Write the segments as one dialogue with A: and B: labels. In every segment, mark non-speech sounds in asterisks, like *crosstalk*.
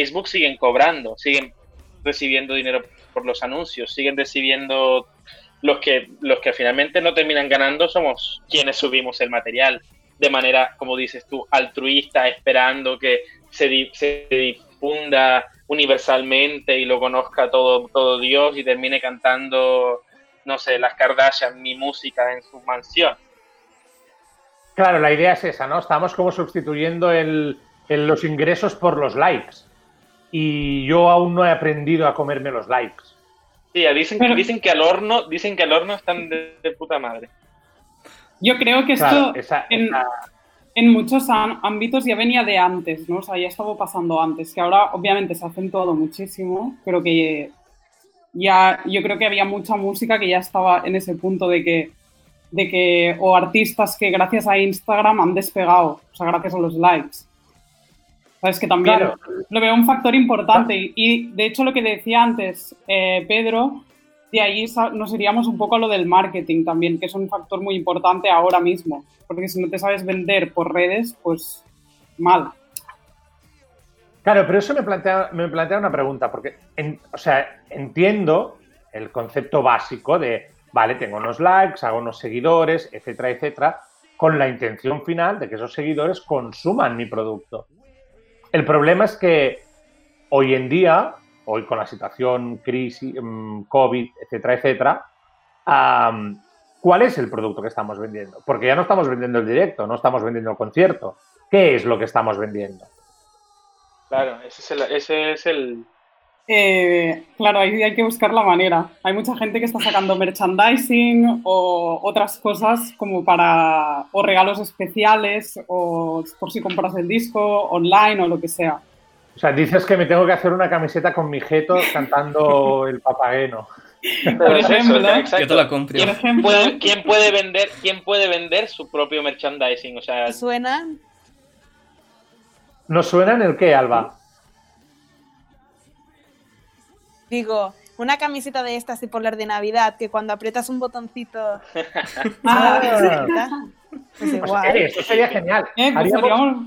A: Facebook siguen cobrando, siguen recibiendo dinero por los anuncios, siguen recibiendo los que, los que finalmente no terminan ganando somos quienes subimos el material de manera, como dices tú, altruista, esperando que se, se difunda universalmente y lo conozca todo, todo Dios y termine cantando, no sé, las Kardashian, mi música en su mansión.
B: Claro, la idea es esa, ¿no? Estamos como sustituyendo los ingresos por los likes. Y yo aún no he aprendido a comerme los likes.
A: Sí, dicen, dicen que al horno, dicen que al horno están de, puta madre.
C: Yo creo que esto en, muchos ámbitos ya venía de antes, ¿no? O sea, ya estaba pasando antes, que ahora obviamente se ha acentuado muchísimo, pero que ya yo creo que había mucha música que ya estaba en ese punto de que de que o artistas que gracias a Instagram han despegado, o sea, gracias a los likes. Sabes que también lo veo un factor importante y, de hecho lo que decía antes eh, Pedro, de ahí nos iríamos un poco a lo del marketing también, que es un factor muy importante ahora mismo, porque si no te sabes vender por redes, pues mal.
B: Claro, pero eso me plantea, me plantea una pregunta, porque, o sea, entiendo el concepto básico de, vale, tengo unos likes, hago unos seguidores, etcétera, etcétera, con la intención final de que esos seguidores consuman mi producto. El problema es que hoy en día, hoy con la situación crisis, mm, COVID, etcétera, etcétera, ¿cuál es el producto que estamos vendiendo? Porque ya no estamos vendiendo el directo, no estamos vendiendo el concierto. ¿Qué es lo que estamos vendiendo?
A: Claro, ese es el,
C: eh, claro, ahí hay que buscar la manera. Hay mucha gente que está sacando merchandising o otras cosas como para, o regalos especiales, o por si compras el disco online o lo que sea.
B: O sea, dices que me tengo que hacer una camiseta con mi jeto cantando el papageno. *laughs*
C: Por ejemplo,
D: yo te la compro.
A: ¿Quién puede, ¿quién puede, vender, ¿Quién puede vender su propio merchandising? O sea,
E: ¿Suena?
B: ¿No suena en el qué, Alba?
E: Digo, una camiseta de estas tipo polar de Navidad, que cuando aprietas un botoncito. *laughs*
B: ah, pues igual. eso sería genial.
C: Eh, pues haríamos,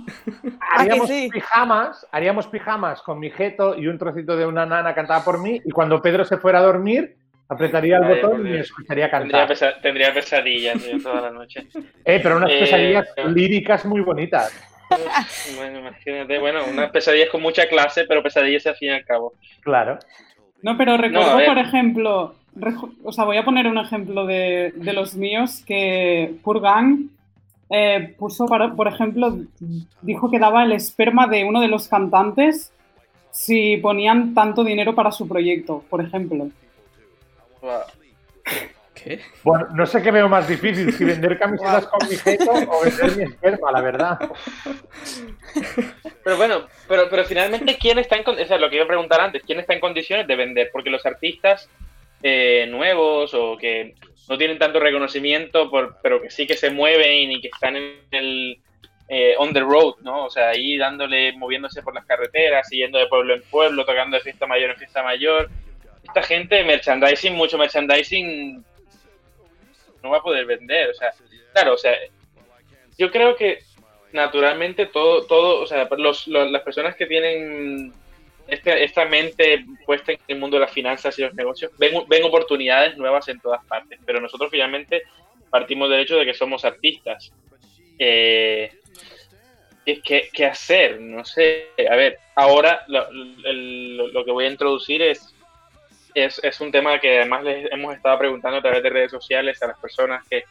B: haríamos pijamas, haríamos pijamas con mi jeto y un trocito de una nana cantada por mí, y cuando Pedro se fuera a dormir, apretaría el botón y me escucharía cantar.
A: Tendría, pesadillas toda la noche. *laughs*
B: Eh, pero unas pesadillas eh, líricas muy bonitas.
A: Bueno, imagínate, bueno, unas pesadillas con mucha clase, pero pesadillas al fin y al cabo.
B: Claro.
C: No, pero recuerdo, por ejemplo, o sea, voy a poner un ejemplo de, los míos que Kurgan eh, puso, para, por ejemplo, dijo que daba el esperma de uno de los cantantes si ponían tanto dinero para su proyecto, por ejemplo.
B: Bueno, no sé qué veo más difícil, si vender camisetas con mi jeto o vender mi esperma, la verdad.
A: Pero bueno, pero, pero finalmente, ¿quién está en condiciones? lo que iba a preguntar antes, ¿quién está en condiciones de vender? Porque los artistas eh, nuevos o que no tienen tanto reconocimiento, por, pero que sí que se mueven y que están en el eh, on the road, ¿no? O sea, ahí dándole, moviéndose por las carreteras, yendo de pueblo en pueblo, tocando de fiesta mayor en fiesta mayor. Esta gente, merchandising, mucho merchandising, no va a poder vender. O sea, claro, o sea, yo creo que naturalmente todo, todo o sea, las personas que tienen este, esta mente puesta en el mundo de las finanzas y los negocios ven, ven oportunidades nuevas en todas partes, pero nosotros finalmente partimos del hecho de que somos artistas. Eh, ¿qué, ¿qué, hacer? No sé. A ver, ahora lo, lo que voy a introducir es es, es un tema que además les hemos estado preguntando a través de redes sociales a las personas que,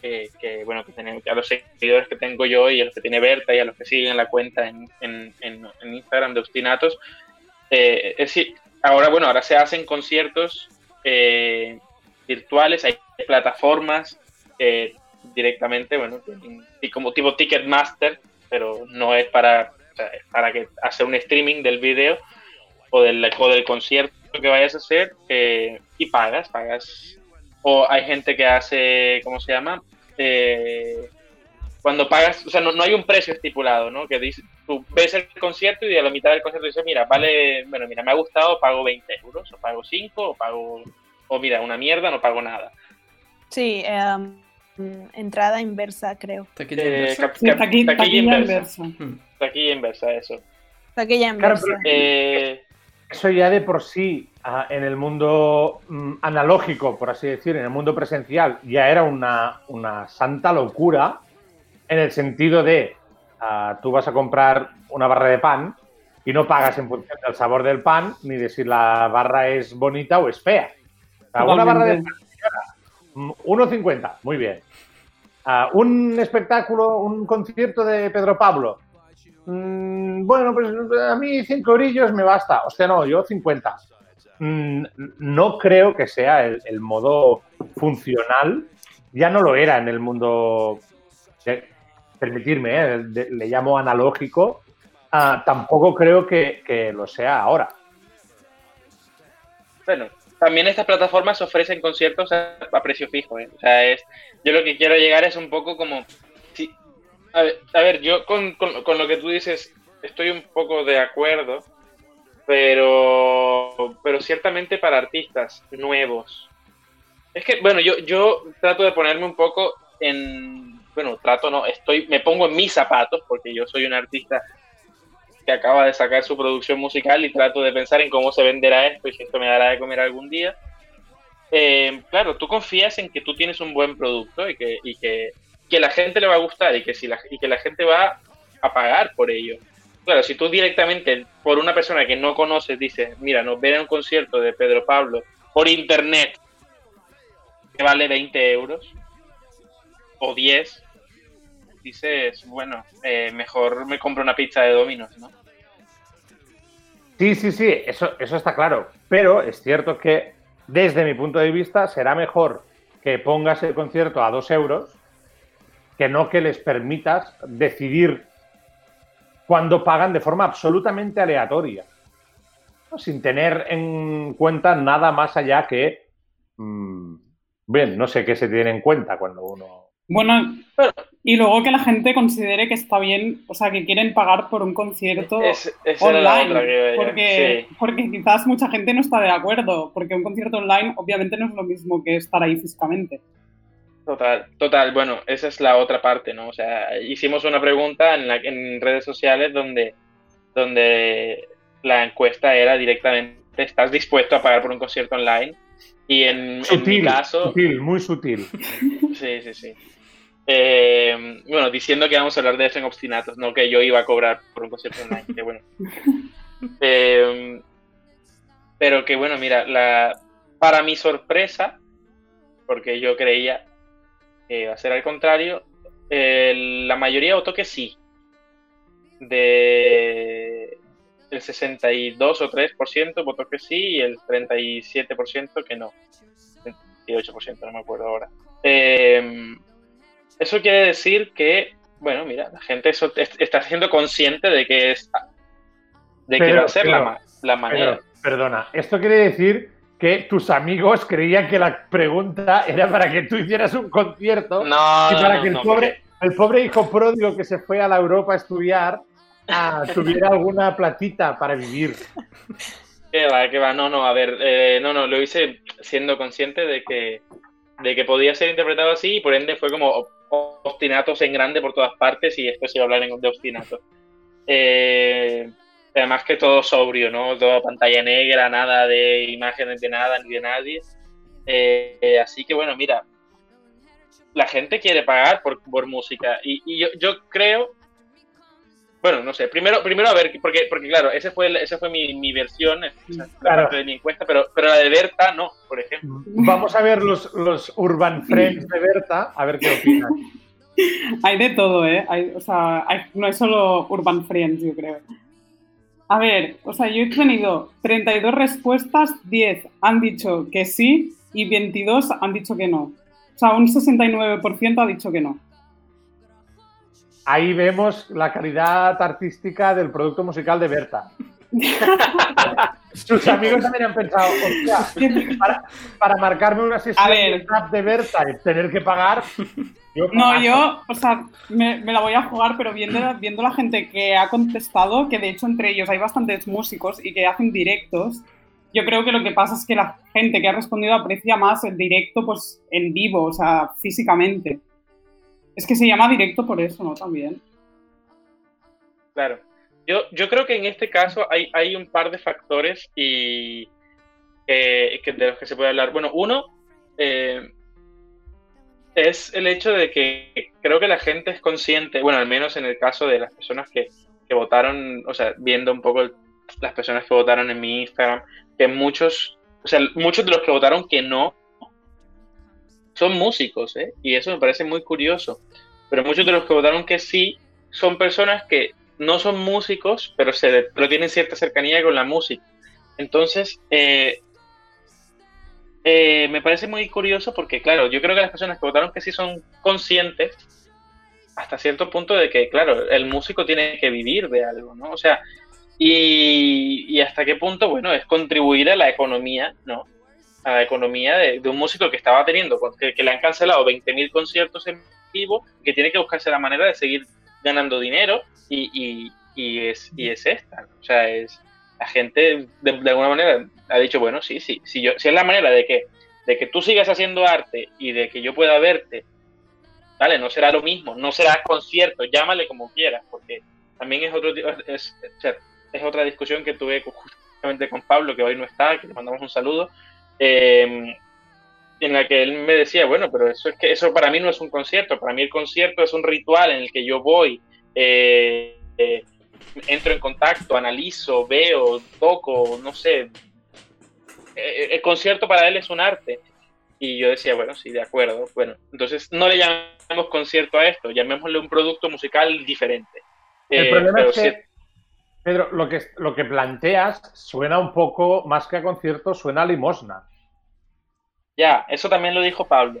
A: que, bueno, que tienen, a los seguidores que tengo yo y a los que tiene Berta y a los que siguen la cuenta en, en, en, Instagram de Obstinatos. Eh, es decir, ahora, bueno, ahora se hacen conciertos eh, virtuales, hay plataformas eh, directamente, bueno, y como tipo Ticketmaster, pero no es para, para que hacer un streaming del video o del, o del concierto que vayas a hacer eh, y pagas, pagas. O hay gente que hace, ¿cómo se llama? Eh, cuando pagas, o sea, no, no, hay un precio estipulado, ¿no? Que dice, tú ves el concierto y a la mitad del concierto dices, mira, vale, bueno, mira, me ha gustado, pago 20 euros, o pago 5, o pago, o mira, una mierda, no pago nada.
E: Sí, em, entrada inversa, creo.
A: Taquilla, inversa. taquilla, inversa. inversa, eso.
E: Aquella
B: eh, eso ya de por sí, ah, en el mundo mm, analógico, por así decir, en el mundo presencial, ya era una, una santa locura, en el sentido de ah, tú vas a comprar una barra de pan y no pagas en función del sabor del pan ni de si la barra es bonita o es fea. una barra de pan, 1,50, mm, muy bien. Ah, un espectáculo, un concierto de Pedro Pablo. Mm, bueno, pues a mí 5 orillos me basta. O sea, no, yo 50. Mm, no creo que sea el, modo funcional. Ya no lo era en el mundo, permitirme, eh, le llamo analógico. Ah, tampoco creo que, que lo sea ahora.
A: Bueno, también estas plataformas ofrecen conciertos a, precio fijo. ¿eh? O sea, es, yo lo que quiero llegar es un poco como... a, ver, yo con, lo que tú dices estoy un poco de acuerdo, pero, pero ciertamente para artistas nuevos. Es que, bueno, yo, yo trato de ponerme un poco en... Bueno, trato no, estoy, me pongo en mis zapatos porque yo soy un artista que acaba de sacar su producción musical y trato de pensar en cómo se venderá esto y si esto me dará de comer algún día. Eh, claro, tú confías en que tú tienes un buen producto y que, y que, que la gente le va a gustar y que, si la, y que la gente va a pagar por ello. Claro, si tú directamente por una persona que no conoces dices, mira, nos ven en un concierto de Pedro Pablo por internet que vale 20 euros o 10, dices, bueno, eh, mejor me compro una pizza de Domino's, ¿no?
B: Sí, sí, sí, eso, eso está claro. Pero es cierto que desde mi punto de vista será mejor que pongas el concierto a dos euros que no que les permitas decidir cuando pagan de forma absolutamente aleatoria, sin tener en cuenta nada más allá que, mm, bien, no sé qué se tiene en cuenta cuando uno
C: bueno, y luego que la gente considere que está bien, o sea, que quieren pagar por un concierto online. porque, porque quizás mucha gente no está de acuerdo, porque un concierto online obviamente no es lo mismo que estar ahí físicamente.
A: Total, total. Bueno, esa es la otra parte, ¿no? O sea, hicimos una pregunta en, la, en redes sociales donde, donde la encuesta era directamente, ¿estás dispuesto a pagar por un concierto online? Y en, en mi caso...
B: Sutil, muy sutil.
A: Sí, sí, sí. Eh, bueno, diciendo que vamos a hablar de eso en Obstinatos, no que yo iba a cobrar por un concierto online, que bueno. *laughs* Eh, pero que bueno, mira, la, para mi sorpresa, porque yo creía que iba a ser al contrario, eh, la mayoría votó que sí. De el 62 o 3% votó que sí y el 37% que no. 28%, no me acuerdo ahora. Eh, eso quiere decir que, bueno, mira, la gente está siendo consciente de que es de que va a ser la, manera.
B: perdona, esto quiere decir que tus amigos creían que la pregunta era para que tú hicieras un concierto
A: no,
B: y para que el, pobre, el pobre hijo pródigo que se fue a la Europa a estudiar ah, *laughs* tuviera alguna platita para vivir.
A: Que va, que va, no, no, a ver, eh, no, no, lo hice siendo consciente de que, de que podía ser interpretado así y por ende fue como obstinatos en grande por todas partes y esto se va a hablar de obstinatos. Eh, además que todo sobrio, ¿no? Toda pantalla negra, nada de imágenes de nada ni de nadie. Eh, así que bueno, mira, la gente quiere pagar por, por música y, yo, yo, creo, bueno, no sé, primero, primero a ver, porque, porque claro, ese fue, esa fue mi, mi versión, de mi encuesta, pero, pero la de Berta no, por ejemplo.
B: Vamos a ver los, los Urban Friends de Berta, a ver qué opinan. *laughs*
C: Hay de todo, ¿eh? o sea, no es solo Urban Friends, yo creo. A ver, o sea, yo he tenido 32 respuestas, 10 han dicho que sí y 22 han dicho que no. O sea, un 69% ha dicho que no.
B: Ahí vemos la calidad artística del producto musical de Berta. *laughs* Sus amigos también han pensado, para, para marcarme una sesión de de Berta y tener que pagar.
C: no, yo, o sea, me, la voy a jugar, pero viendo, viendo la gente que ha contestado, que de hecho entre ellos hay bastantes músicos y que hacen directos, yo creo que lo que pasa es que la gente que ha respondido aprecia más el directo pues en vivo, o sea, físicamente. Es que se llama directo por eso, ¿no? También.
A: Claro. Yo, yo creo que en este caso hay, hay un par de factores y que de los que se puede hablar. Bueno, uno eh, es el hecho de que creo que la gente es consciente, bueno, al menos en el caso de las personas que votaron, o sea, viendo un poco las personas que votaron en mi Instagram, que muchos, o sea, muchos de los que votaron que no son músicos, ¿eh? Y eso me parece muy curioso. Pero muchos de los que votaron que sí son personas que no son músicos, pero, se, pero tienen cierta cercanía con la música. Entonces, eh, eh, me parece muy curioso porque, claro, yo creo que las personas que votaron que sí son conscientes hasta cierto punto de que, claro, el músico tiene que vivir de algo, ¿no? O sea, y, hasta qué punto, bueno, es contribuir a la economía, ¿no? A la economía de, un músico que estaba teniendo, que, que le han cancelado 20.000 conciertos en vivo, que tiene que buscarse la manera de seguir ganando dinero y, es, y es esta, o sea, es la gente de, alguna manera ha dicho, bueno, sí, sí, si, yo, si es la manera de que, de que tú sigas haciendo arte y de que yo pueda verte, vale, no será lo mismo, no será concierto, llámale como quieras, porque también es otro es, es, otra discusión que tuve justamente con Pablo, que hoy no está, que le mandamos un saludo, em, en la que él me decía, bueno, pero eso es que eso para mí no es un concierto, para mí el concierto es un ritual en el que yo voy, eh, eh, entro en contacto, analizo, veo, toco, no sé. Eh, el concierto para él es un arte. Y yo decía, bueno, sí, de acuerdo. Bueno, entonces no le llamemos concierto a esto, llamémosle un producto musical diferente.
B: El eh, problema es que, Pedro, lo que, lo que planteas suena un poco, más que a concierto, suena a limosna.
A: Ya, eso también lo dijo Pablo.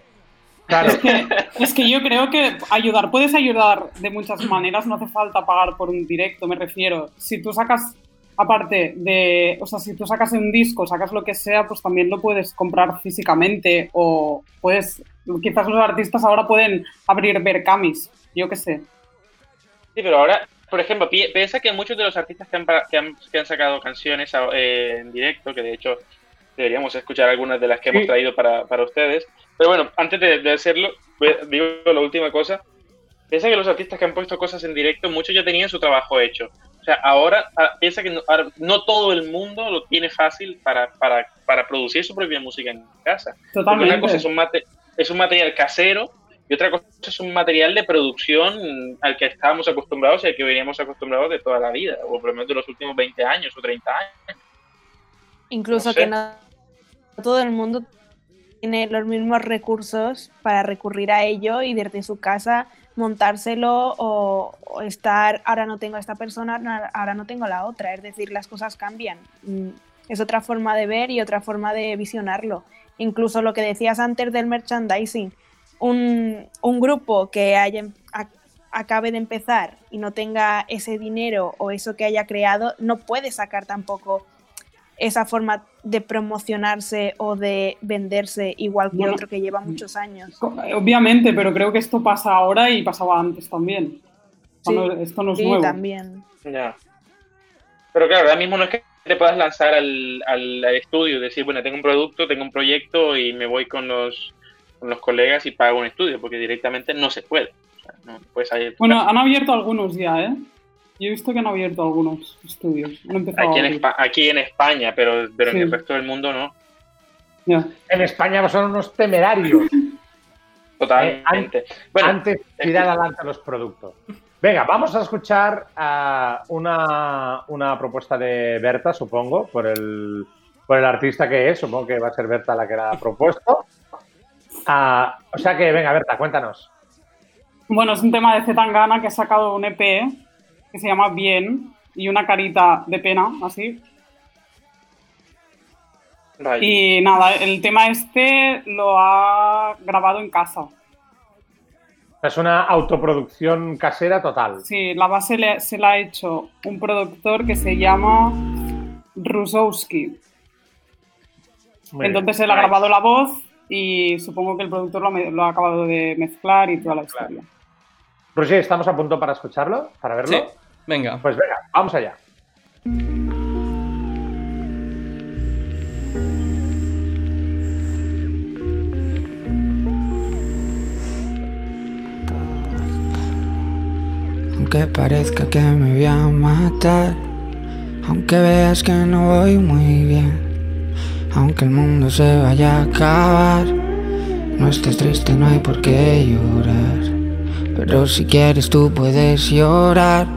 A: *laughs*
C: Es, que, yo creo que ayudar, puedes ayudar de muchas maneras, no hace falta pagar por un directo, me refiero. Si tú sacas, aparte de, o sea, si tú sacas un disco, sacas lo que sea, pues también lo puedes comprar físicamente o puedes, quizás los artistas ahora pueden abrir Berkamis, yo qué sé.
A: Sí, pero ahora, por ejemplo, piensa que muchos de los artistas que han, que han, sacado canciones eh, en directo, que de hecho deberíamos escuchar algunas de las que hemos traído para, para ustedes, pero bueno, antes de, hacerlo, digo la última cosa. Piensa que los artistas que han puesto cosas en directo, muchos ya tenían su trabajo hecho. O sea, ahora ah, piensa que no, todo el mundo lo tiene fácil para, para, para, producir su propia música en casa.
C: Totalmente.
A: una cosa es un, es un material casero y otra cosa es un material de producción al que estábamos acostumbrados y al que veníamos acostumbrados de toda la vida, o por lo menos de los últimos 20 años o 30 años.
E: Incluso que no todo el mundo tiene los mismos recursos para recurrir a ello y desde su casa montárselo o, estar, ahora no tengo a esta persona, ahora no tengo a la otra. Es decir, las cosas cambian. Mm, es otra forma de ver y otra forma de visionarlo. Incluso lo que decías antes del merchandising. Un, un grupo que haya, acabe de empezar y no tenga ese dinero o eso que haya creado, no puede sacar tampoco esa forma de promocionarse o de venderse igual que otro que lleva muchos años.
C: Obviamente, pero creo que esto pasa ahora y pasaba antes también.
E: Sí, esto no es sí, también.
A: Ya. Pero claro, ahora mismo no es que te puedas lanzar al, al, estudio y decir, bueno, tengo un producto, tengo un proyecto y me voy con los, con los colegas y pago un estudio, porque directamente no se puede.
C: bueno, han abierto algunos ya, ¿eh? Yo he visto que han abierto algunos estudios.
A: aquí, en España, pero, pero en el resto del mundo no.
B: En España son unos temerarios. *laughs*
A: Totalmente.
B: Eh, antes de tirar adelante los productos. Venga, vamos a escuchar una, una, propuesta de Berta, supongo, por el, por el artista que es. Supongo que va a ser Berta la que la ha propuesto. Ah, o sea que, venga, Berta, cuéntanos.
C: Bueno, es un tema de Zetangana que ha sacado un EP que se llama Bien y una carita de pena, así. Y nada, el tema este lo ha grabado en casa.
B: Es una autoproducción casera total.
C: Sí, la base se la ha hecho un productor que se llama Rusowski. Entonces él ha grabado la voz y supongo que el productor lo, ha acabado de mezclar y toda la historia.
B: Roger, ¿estamos a punto para escucharlo? ¿Para verlo?
D: Venga.
B: Pues venga, vamos allá.
D: aunque parezca que me voy a matar, aunque veas que no voy muy bien, aunque el mundo se vaya a acabar, no estés triste, no hay por qué llorar, pero si quieres tú puedes llorar,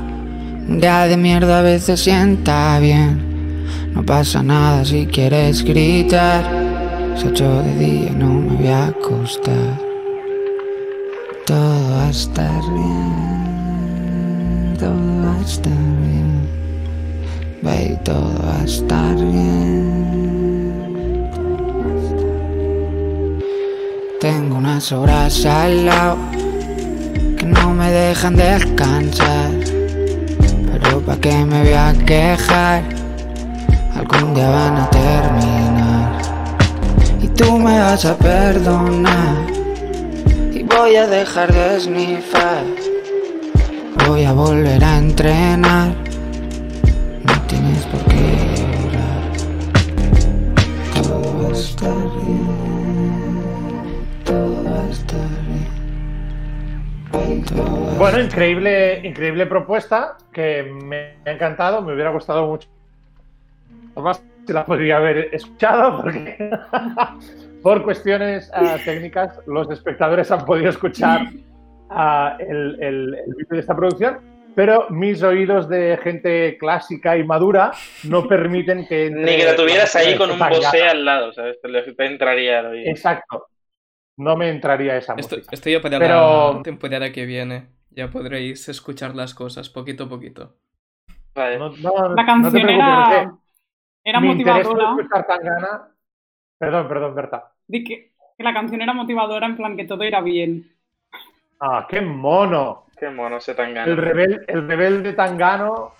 D: un día de mierda a veces sienta bien, no pasa nada si quieres gritar, se ocho de día no me voy a acostar, todo va a estar bien todo va a estar bien. Ve, todo va a estar bien. Tengo unas horas al lado que no me dejan descansar. Pa' qué me voy a quejar, algún día van a terminar. Y tú me vas a perdonar y voy a dejar de snifar voy a volver a entrenar.
B: Bueno, increíble, increíble propuesta que me ha encantado, me hubiera gustado mucho. Además, se la podría haber escuchado porque *laughs* por cuestiones uh, técnicas los espectadores han podido escuchar el, el, vídeo de esta producción, pero mis oídos de gente clásica y madura no permiten que...
A: Ni que la tuvieras ahí con un bosé al lado, ¿sabes? Te entraría
B: Exacto. No me entraría esa música.
F: Esto ya para pero... la temporada que viene. Ya podréis escuchar las cosas poquito a poquito.
C: la canción era, era motivadora.
B: Perdón, perdón, Berta.
C: que, que la canción era motivadora en plan que todo irá bien.
B: Ah, qué mono.
A: Qué mono ese Tangano.
B: El, rebel, el rebelde Tangano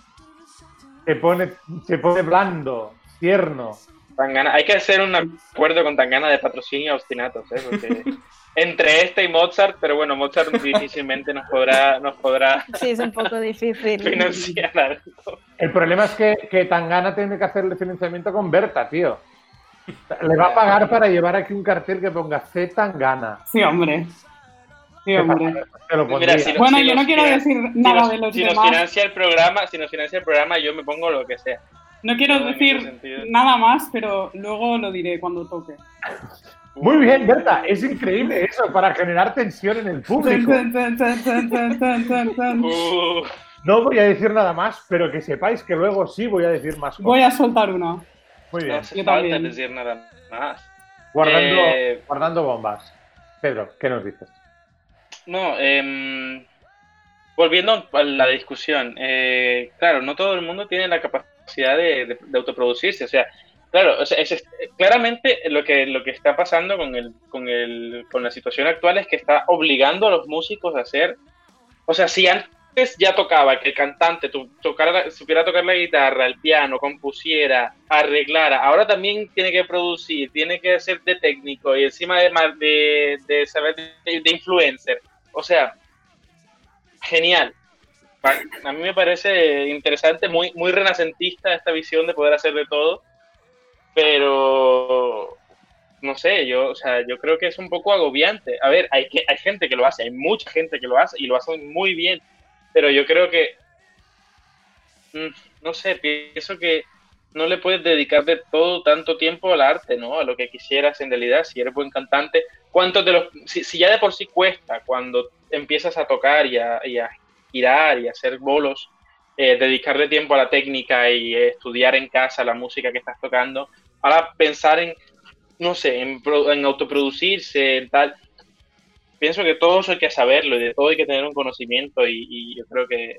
B: se pone, se pone blando, tierno.
A: Tangana. Hay que hacer un acuerdo con Tangana de patrocinio obstinatos, ¿eh? Porque *laughs* entre este y Mozart, pero bueno, Mozart *laughs* difícilmente nos podrá, nos podrá
E: sí, es un poco difícil.
A: financiar algo.
B: El problema es que, que Tangana tiene que hacer el financiamiento con Berta, tío. Le va a pagar para llevar aquí un cartel que ponga C Tangana.
C: Sí, hombre bueno, yo no quiero decir nada de los
A: si Nos financia el programa, si nos financia el programa, yo me pongo lo que sea.
C: No quiero decir nada más, pero luego lo diré cuando toque.
B: Muy bien, Berta, es increíble eso para generar tensión en el público. no voy a decir nada más, pero que sepáis que luego sí voy a decir más
C: cosas. Voy a soltar una.
B: Muy bien.
A: No hace decir nada más.
B: Guardando, eh, guardando bombas. Pedro, ¿qué nos dices?
A: No, eh, volviendo a la discusión, eh, claro, no todo el mundo tiene la capacidad de, autoproducirse, o sea, claro, es, claramente lo que, lo que está pasando con, el, con, el, con la situación actual es que está obligando a los músicos a hacer, o sea, si antes ya tocaba que el cantante tocara, supiera tocar la guitarra, el piano, compusiera, arreglara, ahora también tiene que producir, tiene que ser de técnico y encima de, de, de saber de influencer o sea, genial. A mí me parece interesante, muy, muy renacentista esta visión de poder hacer de todo, pero no sé, yo, o sea, yo creo que es un poco agobiante. A ver, hay, hay gente que lo hace, hay mucha gente que lo hace y lo hace muy bien, pero yo creo que, mm, no sé, pienso que no le puedes dedicar de todo tanto tiempo al arte, ¿no? A lo que quisieras en realidad, si eres buen cantante. ¿Cuántos de los, si, ya de por sí cuesta cuando empiezas a tocar y a, girar y a hacer bolos, eh, dedicarle tiempo a la técnica y estudiar en casa la música que estás tocando, ahora pensar en, no sé, en, en autoproducirse, en tal, pienso que todo eso hay que saberlo y de todo hay que tener un conocimiento y, yo creo que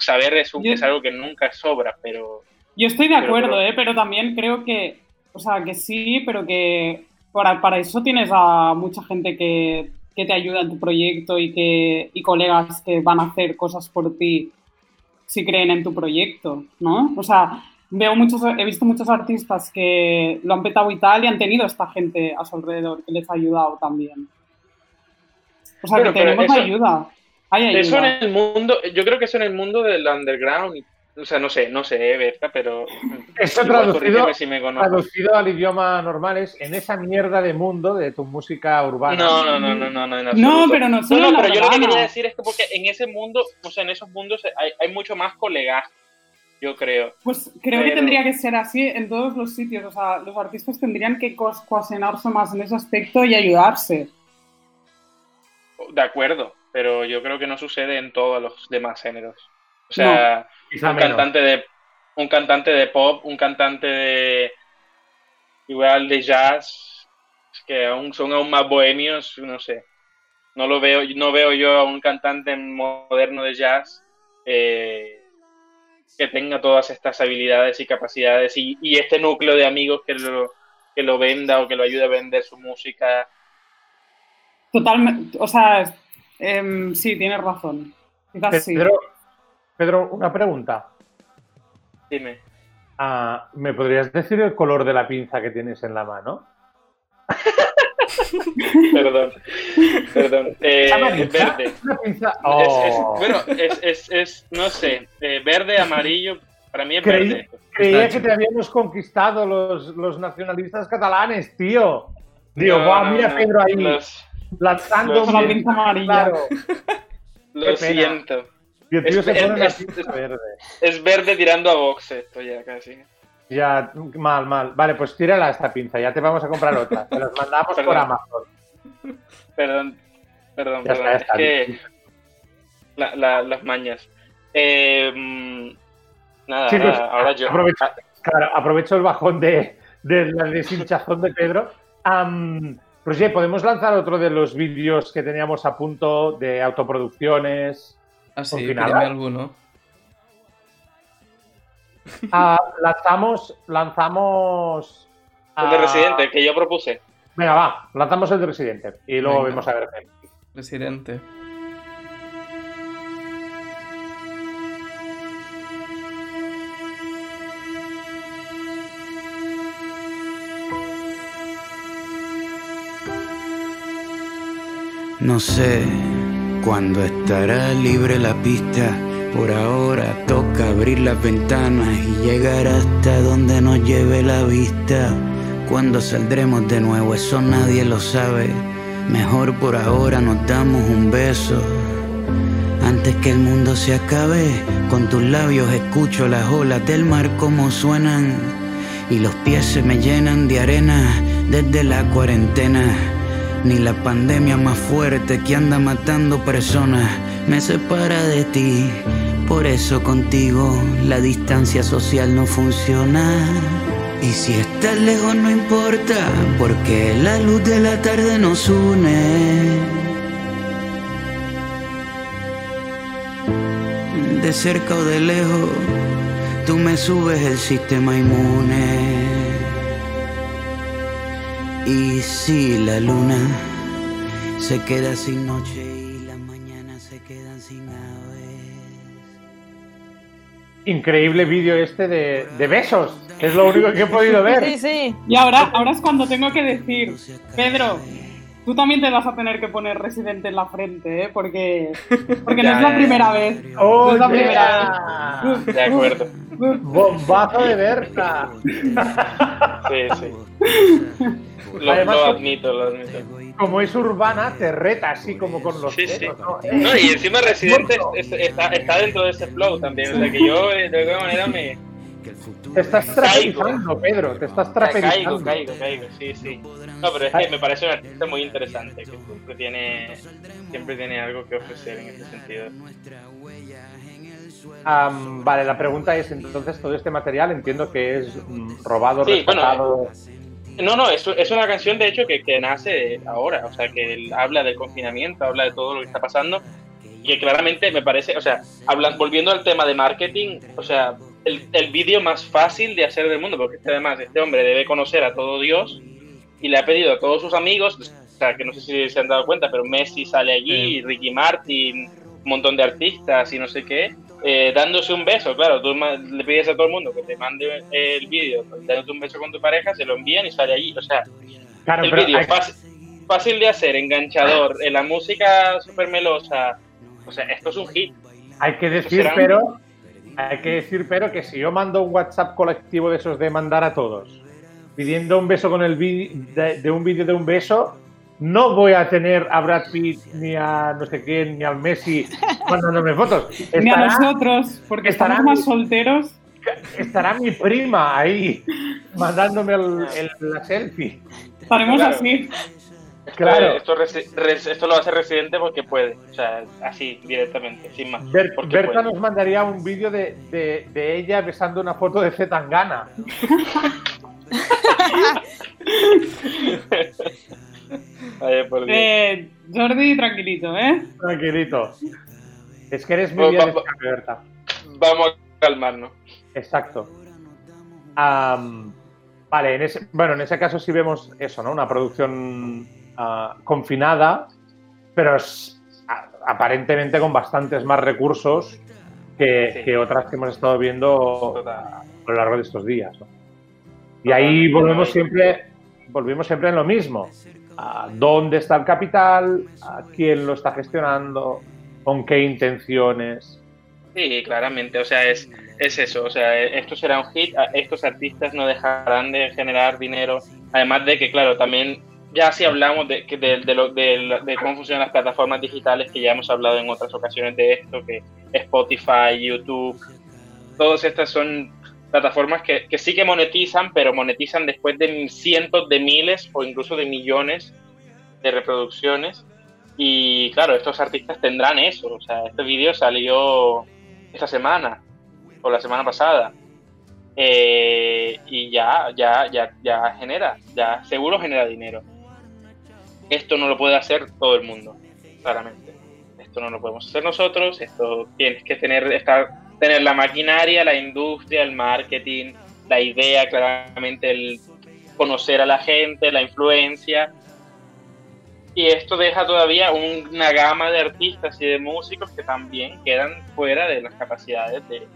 A: saber es, es algo que nunca sobra, pero
C: yo estoy de acuerdo, ¿eh? pero también creo que, o sea, que sí, pero que para, para eso tienes a mucha gente que, que, te ayuda en tu proyecto y, que, y colegas que van a hacer cosas por ti si creen en tu proyecto, ¿no? O sea, veo muchos, he visto muchos artistas que lo han petado y tal y han tenido esta gente a su alrededor que les ha ayudado también. O sea, que tenemos ayuda. Hay ayuda.
A: Eso en el mundo, yo creo que eso en el mundo del underground o sea, no sé, no sé, Berta, pero.
B: Esto traducido, si me traducido al idioma normal es en esa mierda de mundo de tu música urbana.
A: No, no, no, no, no, no.
C: No, pero no.
A: No, pero yo lo que quería decir es que porque en ese mundo, o sea, en esos mundos hay, hay mucho más colegas, yo creo.
C: Pues creo que tendría que ser así en todos los sitios. O sea, los artistas tendrían que coasenarse más en ese aspecto y ayudarse.
A: De acuerdo, pero yo creo que no sucede en todos los demás géneros. O sea, un cantante de un cantante de pop, un cantante de igual de jazz, que aún son aún más bohemios, no sé. No lo veo, no veo yo a un cantante moderno de jazz eh, que tenga todas estas habilidades y capacidades y, este núcleo de amigos que lo, que lo venda o que lo ayude a vender su música.
C: Totalmente, o sea, em, sí, tienes razón.
B: Pedro, una pregunta.
A: Dime.
B: Ah, ¿Me podrías decir el color de la pinza que tienes en la mano? *laughs* *laughs*
A: perdón, perdón. Eh, verde.
B: Oh.
A: bueno, es, no sé, eh, verde, amarillo, para mí es verde.
B: Creía que te habíamos conquistado los, los nacionalistas catalanes, tío. Digo, mira Pedro ahí, lanzando
C: la pinza amarilla.
A: Lo siento es, verde. tirando a box esto ya casi.
B: Ya, mal, mal. Vale, pues tírala esta pinza, ya te vamos a comprar otra. Te las mandamos por Amazon.
A: Perdón, perdón, perdón. es que las mañas. Eh, nada, pues, ahora yo.
B: Aprovecho, claro, aprovecho el bajón de, de la deshinchazón de Pedro. Um, Roger, ¿podemos lanzar otro de los vídeos que teníamos a punto de autoproducciones?
F: Ah, sí, alguno.
B: Ah, lanzamos. Lanzamos.
A: El de Residente, que yo propuse.
B: Venga, va, lanzamos el de Residente y luego vemos a ver qué.
F: Residente.
G: No sé cuando estará libre la pista, por ahora toca abrir las ventanas y llegar hasta donde nos lleve la vista. Cuando saldremos de nuevo, eso nadie lo sabe. Mejor por ahora nos damos un beso. Antes que el mundo se acabe, con tus labios escucho las olas del mar como suenan. Y los pies se me llenan de arena desde la cuarentena ni la pandemia más fuerte que anda matando personas me separa de ti. Por eso contigo la distancia social no funciona. Y si estás lejos no importa, porque la luz de la tarde nos une. De cerca o de lejos, tú me subes el sistema inmune. Y si la luna se queda sin noche
B: Increíble vídeo este de, de, besos. Es lo único que he podido ver.
E: Sí, sí.
C: Y ahora, ahora es cuando tengo que decir, Pedro, tú también te vas a tener que poner residente en la frente, ¿eh? Porque, porque no es la primera vez.
B: Oh,
C: no es
B: la primera
A: vez. De acuerdo.
B: Bombazo de Berta.
A: Sí, sí. Lo, admito, lo admito.
B: Como es urbana, te reta así como con los
A: sí, sí. ¿no? y encima Residente está, está, dentro de ese flow también. O sea que yo de alguna manera me.
B: Te estás trapezando, Pedro. Te estás trapezando.
A: Caigo, caigo, caigo. Sí, sí. No, pero es que me parece un artista muy interesante que siempre tiene, siempre tiene algo que ofrecer en ese sentido.
B: vale, la pregunta es entonces todo este material entiendo que es mm, robado, sí, Bueno,
A: no, no, es, es una canción de hecho que, que, nace ahora, o sea, que habla del confinamiento, habla de todo lo que está pasando y que claramente me parece, o sea, hablan, volviendo al tema de marketing, o sea, el, el vídeo más fácil de hacer del mundo, porque además este hombre debe conocer a todo Dios y le ha pedido a todos sus amigos, o sea, que no sé si se han dado cuenta, pero Messi sale allí, Ricky Martin, un montón de artistas y no sé qué, eh, dándose un beso, claro, tú le pides a todo el mundo que te mande el vídeo dándote un beso con tu pareja, se lo envían y sale allí, o sea, el vídeo fácil, de hacer, enganchador, en la música súper melosa, o sea, esto es un hit.
B: Hay que decir, pero, hay que decir, pero que si yo mando un WhatsApp colectivo de esos de mandar a todos, pidiendo un beso con el de, de un vídeo de un beso, no voy a tener a Brad Pitt ni a no sé quién ni al Messi mandándome fotos. *laughs*
C: ni a nosotros, porque estamos más solteros.
B: Estará mi prima ahí *laughs* mandándome el, la selfie.
C: Estaremos así.
A: Claro. Esto, esto, lo hace Residente porque puede. O sea, así, directamente, sin más.
B: Berta nos mandaría un vídeo de, de, de, ella besando una foto de Zetangana. *laughs*
C: eh, Jordi, tranquilito, ¿eh?
B: Tranquilito. Es que eres muy bien Berta.
A: Vamos a calmarnos.
B: Exacto. vale, en ese, bueno, en ese caso sí vemos eso, ¿no? Una producción ah, confinada, pero aparentemente con bastantes más recursos que, otras que hemos estado viendo a lo largo de estos días. Y ahí volvemos siempre, volvemos siempre en lo mismo. ¿Dónde está el capital? ¿A quién lo está gestionando? ¿Con qué intenciones?
A: Sí, claramente, o sea, es, es eso, o sea, esto será un hit, estos artistas no dejarán de generar dinero, además de que, claro, también ya si hablamos de, de, de, de, cómo funcionan las plataformas digitales, que ya hemos hablado en otras ocasiones de esto, que Spotify, YouTube, todas estas son plataformas que, que sí que monetizan, pero monetizan después de cientos de miles o incluso de millones de reproducciones. Y claro, estos artistas tendrán eso. O sea, este vídeo salió esta semana o la semana pasada. Eh, y ya, ya, ya, ya genera, ya seguro genera dinero. Esto no lo puede hacer todo el mundo, claramente. Esto no lo podemos hacer nosotros, esto tienes que tener, estar, tener la maquinaria, la industria, el marketing, la idea, claramente el conocer a la gente, la influencia, y esto deja todavía una gama de artistas y de músicos que también quedan fuera de las capacidades de,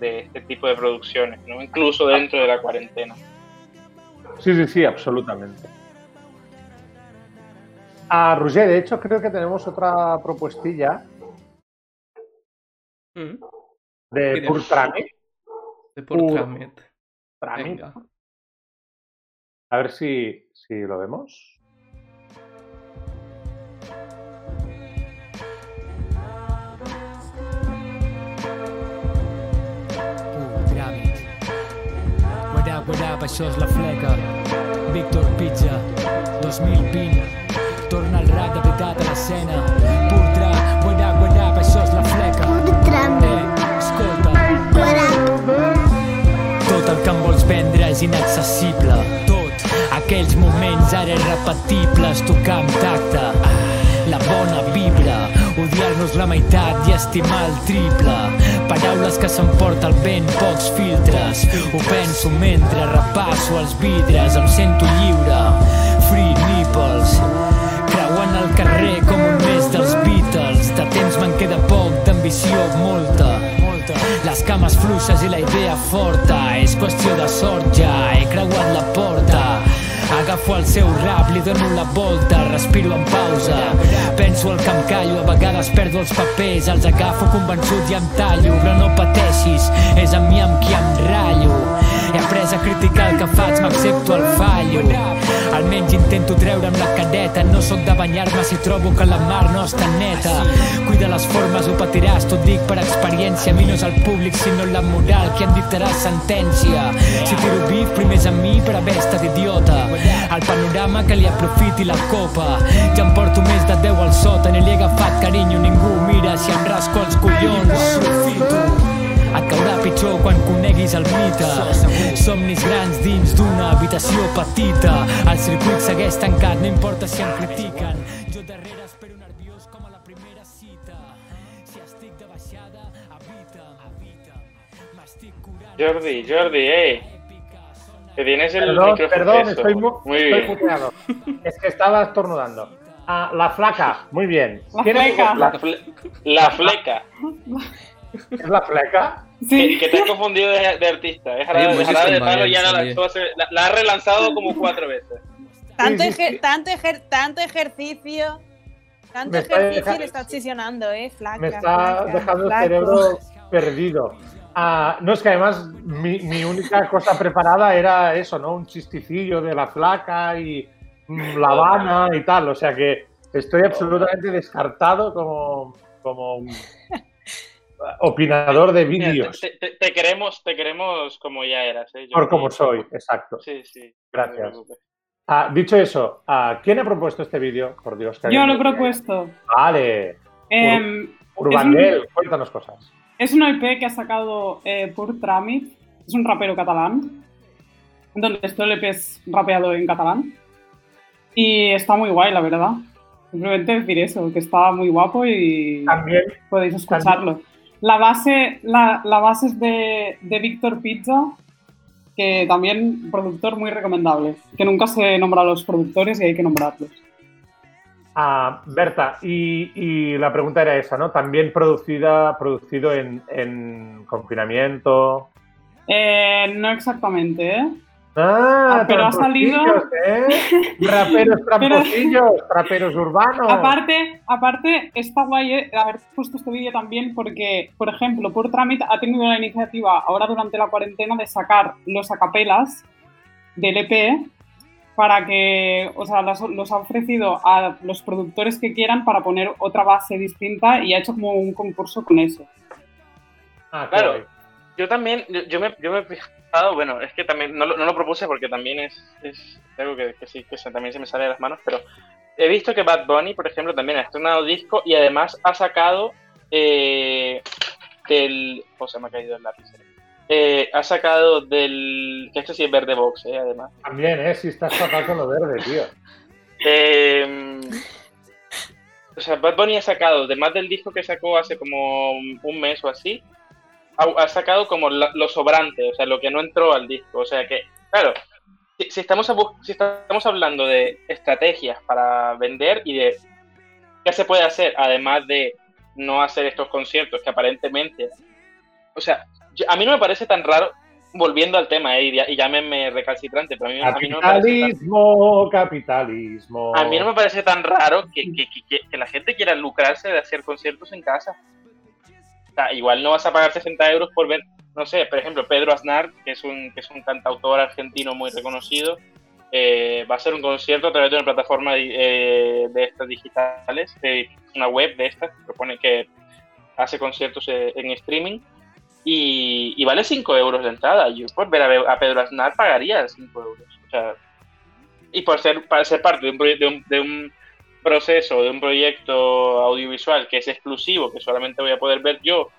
A: de, este tipo de producciones, ¿no? incluso dentro de la cuarentena.
B: Sí, sí, sí, absolutamente. A Roger, de hecho, creo que tenemos otra propuestilla mm. de Pur
F: De
B: A ver si, si lo vemos.
H: What up, això és la fleca. Víctor Pizza, 2020. Torna el rap de veritat a l'escena. És inaccessible. Tot. Aquells moments ara irrepetibles, tocar amb tacte. La bona vibra, odiar-nos la meitat i estimar el triple. Paraules que s'emporta el vent, pocs filtres. Ho penso mentre repasso els vidres, em sento lliure. Free nipples, creuant el carrer com un mes dels Beatles. De temps me'n queda poc, d'ambició molta. Les cames fluixes i la idea forta És qüestió de sort ja, he creuat la porta Agafo el seu rap, li dono la volta, respiro en pausa. Penso el que em callo, a vegades perdo els papers, els agafo convençut i em tallo, però no pateixis, és amb mi amb qui em ratllo. He après a criticar el que faig, m'accepto el fallo. Almenys intento treure'm la cadeta, no sóc de banyar-me si trobo que la mar no està neta. Cuida les formes, ho patiràs, t'ho dic per experiència. Mi no és el públic, sinó la moral que en dictarà sentència. Si tiro bif, primer és a mi per haver estat idiota. El panorama que li aprofiti la copa. Ja em porto més de 10 al sota, ni li he agafat carinyo, ningú mira si em rasco els collons. Aprofito. Caurà pitjor quan coneguis el mite. Somnis grans dins d'una habitació petita. El circuit segueix tancat, no importa si em critiquen. Jo darrere espero nerviós com a la primera cita. Si estic de baixada, habita, habita.
A: M'estic curant... Jordi, Jordi, eh. Que tienes el
B: perdón, micrófono. Perdón, estoy, muy, muy estoy puteado. es que estaba estornudando. Ah, la flaca, muy bien.
C: La fleca.
A: La, la fleca.
B: ¿Es la fleca?
A: Sí. Que, te has confundido de, artista. Es Jarabe, de Palo ya la, la, la, ha relanzado como cuatro veces.
E: Tanto, tanto, tanto ejercicio. Tanto ejercicio le está obsesionando, ¿eh? Flaca.
B: Me está dejando el cerebro perdido. Ah, no, es que además mi, mi, única cosa preparada era eso, ¿no? Un chisticillo de la flaca y mm, La Habana y tal. O sea que estoy absolutamente descartado como, como opinador de vídeos.
A: Te, queremos, te queremos como ya eras. ¿eh?
B: Por como soy, exacto.
A: Sí, sí.
B: Gracias. Ah, dicho eso, ah, ¿quién ha propuesto este vídeo? Por Dios,
C: Yo lo he propuesto.
B: Vale. Eh, cuéntanos cosas.
C: Es una IP que ha sacado eh, Pur Tramit, es un rapero catalán, donde este LP es rapeado en catalán. Y está muy guay, la verdad. Simplemente decir eso, que está muy guapo y
B: también,
C: podéis escucharlo. La base, la, base es de, de Víctor Pizza, que también productor muy recomendable, que nunca se nombra a los productores y hay que nombrarlos.
B: Ah, Berta, y, la pregunta era esa, ¿no? También producida, producido en, confinamiento.
C: Eh, no exactamente, ¿eh?
B: Ah,
C: ah, pero ha salido.
B: ¿eh? Raperos *laughs* tramposillos, raperos urbanos.
C: Aparte, aparte, está guay eh, haber puesto este vídeo también porque, por ejemplo, por Tramit ha tenido la iniciativa ahora durante la cuarentena de sacar los acapelas del EP para que, o sea, los, ha ofrecido a los productores que quieran para poner otra base distinta y ha hecho como un concurso con eso.
A: Ah, claro. Yo también, yo me, yo me bueno, es que también no lo, propuse porque también es, es algo que, sí, que también se me sale de las manos, pero he visto que Bad Bunny, por ejemplo, también ha estrenado disco y además ha sacado eh, del... ¿Cómo se me ha caído el lápiz? Eh, ha sacado del... que esto sí es verde box, eh, además.
B: También, eh, si estás sacando lo verde, tío.
A: Eh, o sea, Bad Bunny ha sacado, además del disco que sacó hace como un mes o así, ha, sacado como lo sobrante, o sea, lo que no entró al disco. O sea que, claro, si, estamos, si estamos hablando de estrategias para vender y de qué se puede hacer, además de no hacer estos conciertos que aparentemente, o sea, a mí no me parece tan raro, volviendo al tema, eh, y, llámenme recalcitrante, pero a mí,
B: a no me parece capitalismo.
A: A mí no me parece tan raro que, que, la gente quiera lucrarse de hacer conciertos en casa igual no vas a pagar 60 euros por ver, no sé, por ejemplo, Pedro Aznar, que es un, que es un cantautor argentino muy reconocido, eh, va a hacer un concierto a través de una plataforma de, eh, estas digitales, una web de estas, que propone que hace conciertos eh, en streaming y, vale 5 euros la entrada. Yo por ver a, Pedro Aznar pagaría 5 euros. O sea, y por ser, para ser parte de un, de de un proceso de un proyecto audiovisual que es exclusivo, que solamente voy a poder ver yo,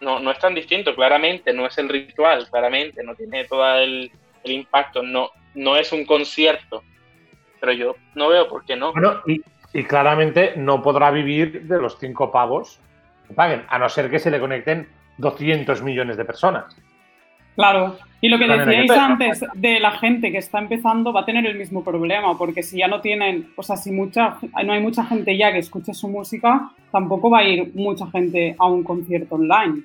A: no, no es tan distinto, claramente, no es el ritual, claramente, no tiene todo el, impacto, no, no es un concierto, pero yo no veo por qué no.
B: Y, y claramente no podrá vivir de los cinco pavos que paguen, a no ser que se le conecten 200 millones de personas.
C: Claro, y lo que decíais antes de la gente que está empezando va a tener el mismo problema, porque si ya no tienen, o sea, si mucha, no hay mucha gente ya que escuche su música, tampoco va a ir mucha gente a un concierto online.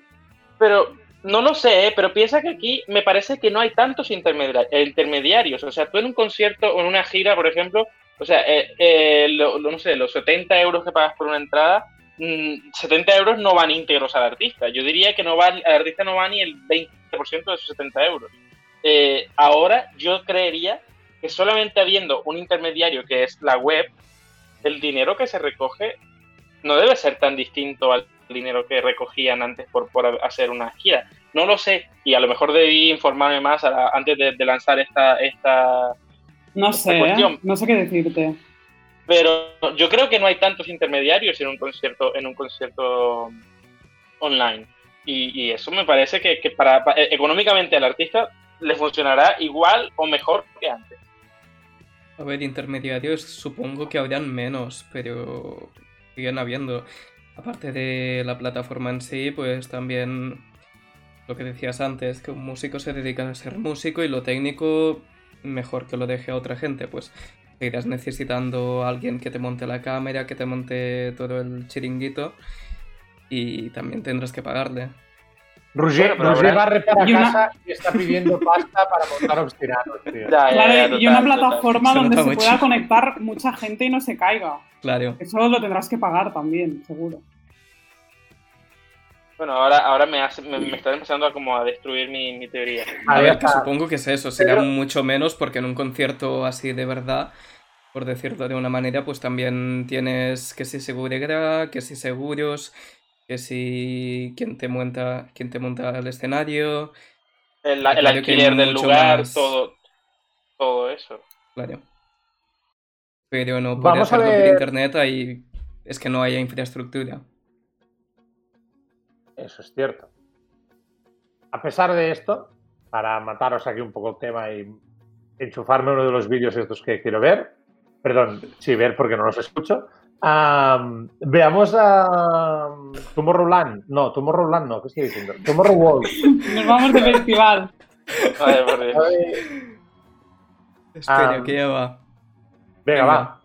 A: Pero no lo sé, ¿eh? pero piensa que aquí me parece que no hay tantos intermediarios. O sea, tú en un concierto o en una gira, por ejemplo, o sea, eh, eh, no sé, los 70 euros que pagas por una entrada, 70 mm, euros no van íntegros al artista. Yo diría que no va, al artista no va ni el 20% de esos 70 euros. Eh, ahora yo creería que solamente habiendo un intermediario que es la web, el dinero que se recoge no debe ser tan distinto al dinero que recogían antes por, por hacer una gira. No lo sé y a lo mejor debí informarme más antes de, lanzar esta, esta,
C: no sé, ¿eh? no sé qué decirte
A: pero yo creo que no hay tantos intermediarios en un concierto, en un concierto online. Y, eso me parece que, para, eh, económicamente al artista le funcionará igual o mejor que antes.
F: A ver, intermediarios supongo que habrían menos, pero siguen habiendo. Aparte de la plataforma en sí, pues también lo que decías antes, que un músico se dedica a ser músico y lo técnico mejor que lo deje a otra gente, pues irás necesitando a alguien que te monte la cámara, que te monte todo el chiringuito y también tendrás que pagarle.
B: Roger, Roger va a reparar casa y está pidiendo pasta para montar obstinados,
C: claro, y una plataforma donde se pueda conectar mucha gente y no se caiga.
F: Claro.
C: Eso lo tendrás que pagar también, seguro.
A: Bueno, ahora, ahora me, hace, me, está empezando a, como a destruir mi, teoría.
F: A, ver, que supongo que es eso, será mucho menos porque en un concierto así de verdad, por decirlo de una manera, pues también tienes que si seguridad, que si seguros, que si quien te monta, quien te monta el escenario.
A: El, el alquiler del lugar, todo, todo eso.
F: Claro. Pero no puede hacerlo por internet ahí es que no haya infraestructura.
B: Eso es cierto. A pesar de esto, para mataros aquí un poco el tema y enchufarme uno de los vídeos estos que quiero ver, perdón, sí, ver porque no los escucho, veamos a Tomorrowland. No, Tomorrowland no, ¿qué estoy diciendo? Tomorrowland. *laughs*
C: Nos vamos de festival.
A: Vale, por Dios.
F: Espera, que ya va.
B: venga. va.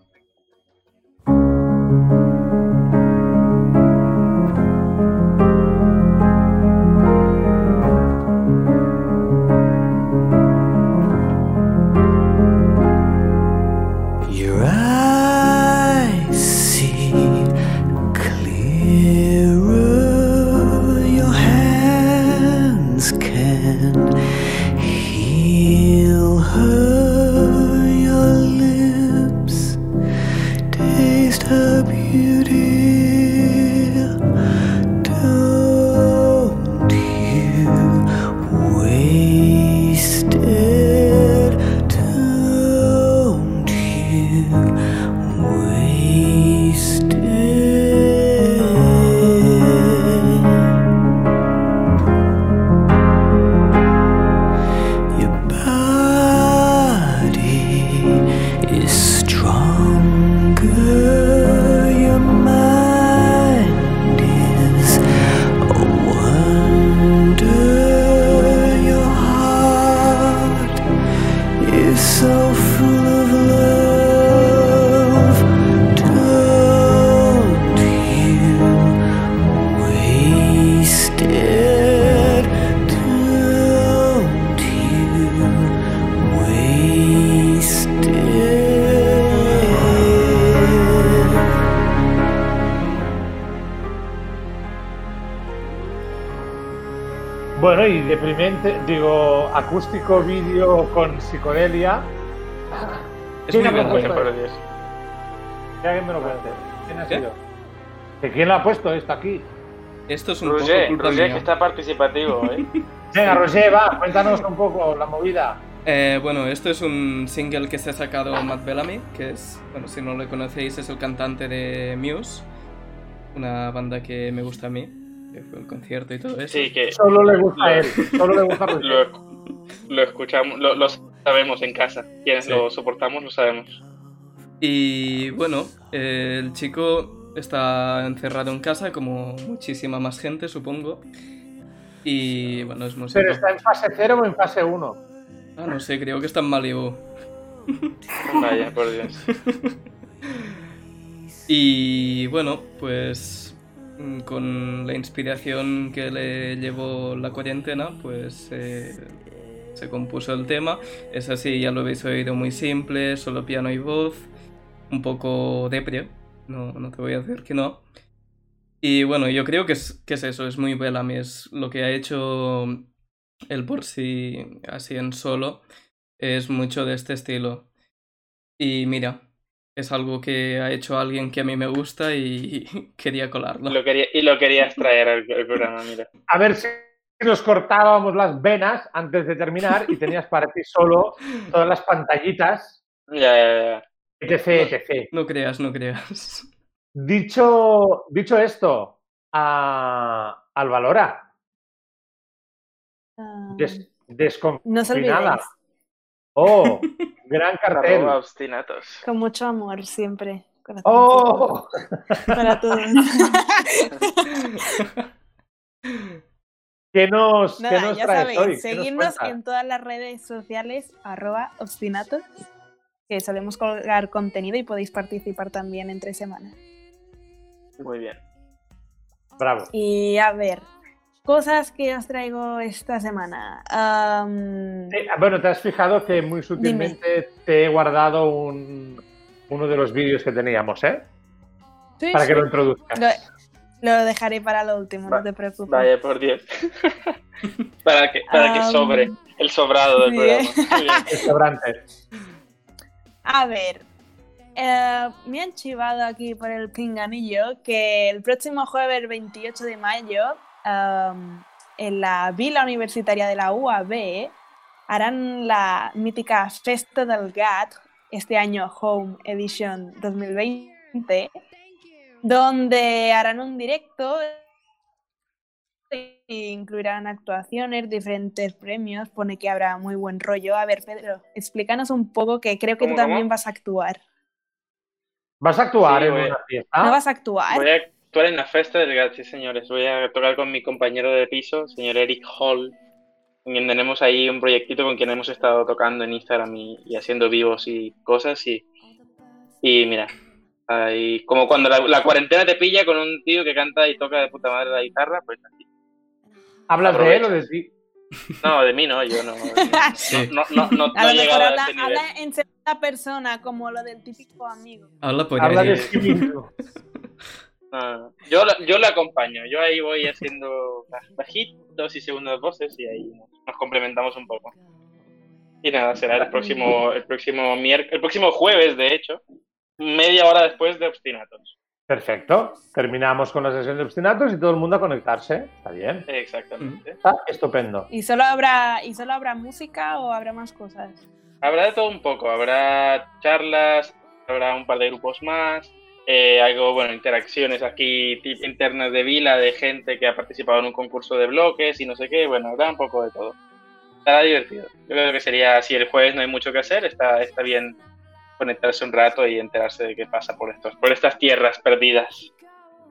B: Digo, acústico vídeo con psicodelia.
F: Es muy
B: bueno,
F: ¿Quién
B: alguien me lo cuente. ¿Quién ha sido? quién lo ha puesto esto aquí?
F: Esto es un
A: Roger, poco Roger que está participativo, ¿eh? *laughs*
B: Venga, Roger, va, cuéntanos un poco la movida.
F: Eh, bueno, esto es un single que se ha sacado Matt Bellamy, que es, bueno, si no lo conocéis, es el cantante de Muse, una banda que me gusta a mí que fue el concierto y todo eso.
A: Sí, que
B: solo le gusta a él, solo le gusta *laughs*
A: lo, escuchamos, lo, sabemos en casa. Quienes lo soportamos lo sabemos.
F: Y bueno, el chico está encerrado en casa como muchísima más gente, supongo. Y bueno, es músico.
B: ¿Pero está en fase 0 o en fase 1?
F: Ah, no sé, creo que está en Malibu. *laughs*
A: Vaya, por Dios.
F: y bueno, pues Mm, con la inspiración que le llevó la cuarentena, pues eh, se compuso el tema. Es así, ya lo habéis oído muy simple, solo piano y voz, un poco depre, no, no te voy a decir que no. Y bueno, yo creo que es, que es eso, es muy Bellamy, es lo que ha hecho él por sí así en solo, es mucho de este estilo. Y mira, es algo que ha hecho alguien que a mí me gusta y *laughs* quería colarlo.
A: Lo quería, y lo querías traer al, programa, mira.
B: A ver si nos cortábamos las venas antes de terminar y tenías para ti solo todas las pantallitas.
A: Ya, ya, ya.
B: Etc, etc.
F: No, creas, no creas.
B: Dicho, dicho esto, a, al Valora.
E: Ah.
B: desconfinada. Oh, *laughs* gran cartel.
E: Con mucho amor siempre.
B: oh.
E: Para todos. *laughs* *laughs*
B: ¿Qué nos, ¿qué nos ya traes sabéis,
E: seguirnos en todas las redes sociales, arroba obstinatos, que solemos colgar contenido y podéis participar también entre semanas.
A: Muy bien.
B: Bravo.
E: Y a ver, Cosas que os traigo esta semana.
B: bueno, te has fijado que muy sutilmente te he guardado un, uno de los vídeos que teníamos, ¿eh?
E: Sí,
B: Para que lo introduzcas.
E: Lo dejaré para lo último, no te preocupes.
A: Vaya, por Dios. *laughs* para que, para que sobre el sobrado del programa. *laughs*
B: el sobrante.
E: A ver, eh, me han chivado aquí por el pinganillo que el próximo jueves 28 de mayo en la vila universitaria de la UAB harán la mítica Festa del Gat, este año Home Edition 2020, donde harán un directo e incluirán actuaciones, diferentes premios, pone que habrá muy buen rollo. A ver, Pedro, explícanos un poco que creo que tú también vas a actuar.
B: ¿Vas a actuar en una fiesta?
E: ¿No vas a actuar?
A: Voy a actuar en la fiesta del GAT, sí, señores. Voy a tocar con mi compañero de piso, señor Eric Hall, con quien tenemos ahí un proyectito con quien hemos estado tocando en Instagram y, haciendo vivos y cosas. Y, y mira, ahí, como cuando la, cuarentena te pilla con un tío que canta y toca de puta madre la guitarra, pues así.
B: ¿Hablas de él o de ti?
A: No, de mí no, yo no. No, no, *laughs* no, no, he llegado
E: a ese nivel. Habla en segunda persona, como lo del típico amigo.
F: Habla por
B: Habla de sí mismo.
A: yo, yo le acompaño, yo ahí voy haciendo bajitos y segundas voces y ahí nos complementamos un poco. Y nada, será el próximo, el próximo el próximo jueves, de hecho, media hora después de Obstinatos.
B: Perfecto. Terminamos con la sesión de obstinatos y todo el mundo a conectarse. Está bien.
A: Exactamente.
B: Está estupendo.
E: ¿Y solo habrá, y solo habrá música o habrá más cosas?
A: Habrá de todo un poco. Habrá charlas, habrá un par de grupos más. Eh, algo, bueno, interacciones aquí internas de Vila de gente que ha participado en un concurso de bloques y no sé qué. Bueno, habrá un poco de todo. Estará divertido. Yo creo que sería, si el jueves no hay mucho que hacer, está, está bien conectarse un rato y enterarse de qué pasa por, estos, por estas tierras perdidas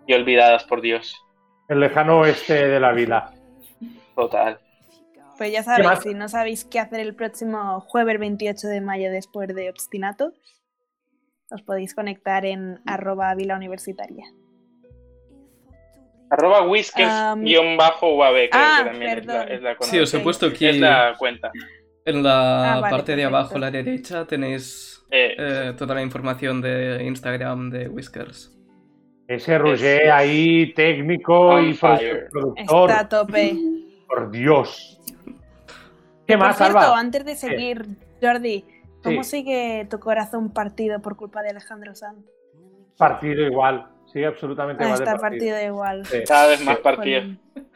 A: y olvidadas por Dios.
B: El lejano oeste de la vida.
A: Total.
E: Pues ya sabéis, si no sabéis qué hacer el próximo jueves 28 de mayo después de Obstinato, os podéis conectar en arroba vila universitaria.
A: Arroba whiskers-uab,
E: ah, que también es
A: la, es la,
F: Sí, os he puesto aquí.
A: Es la cuenta.
F: En la ah, parte de abajo, a la derecha, tenéis eh. Eh, toda la información de Instagram de Whiskers.
B: Ese Roger ahí, técnico y productor.
E: Está a tope.
B: Por Dios. ¿Qué más,
E: por cierto, antes de seguir, Jordi, ¿cómo sigue tu corazón partido por culpa de Alejandro Sanz?
B: Partido igual. Sí, absolutamente
E: igual. Está partido. igual.
A: Cada vez más partido.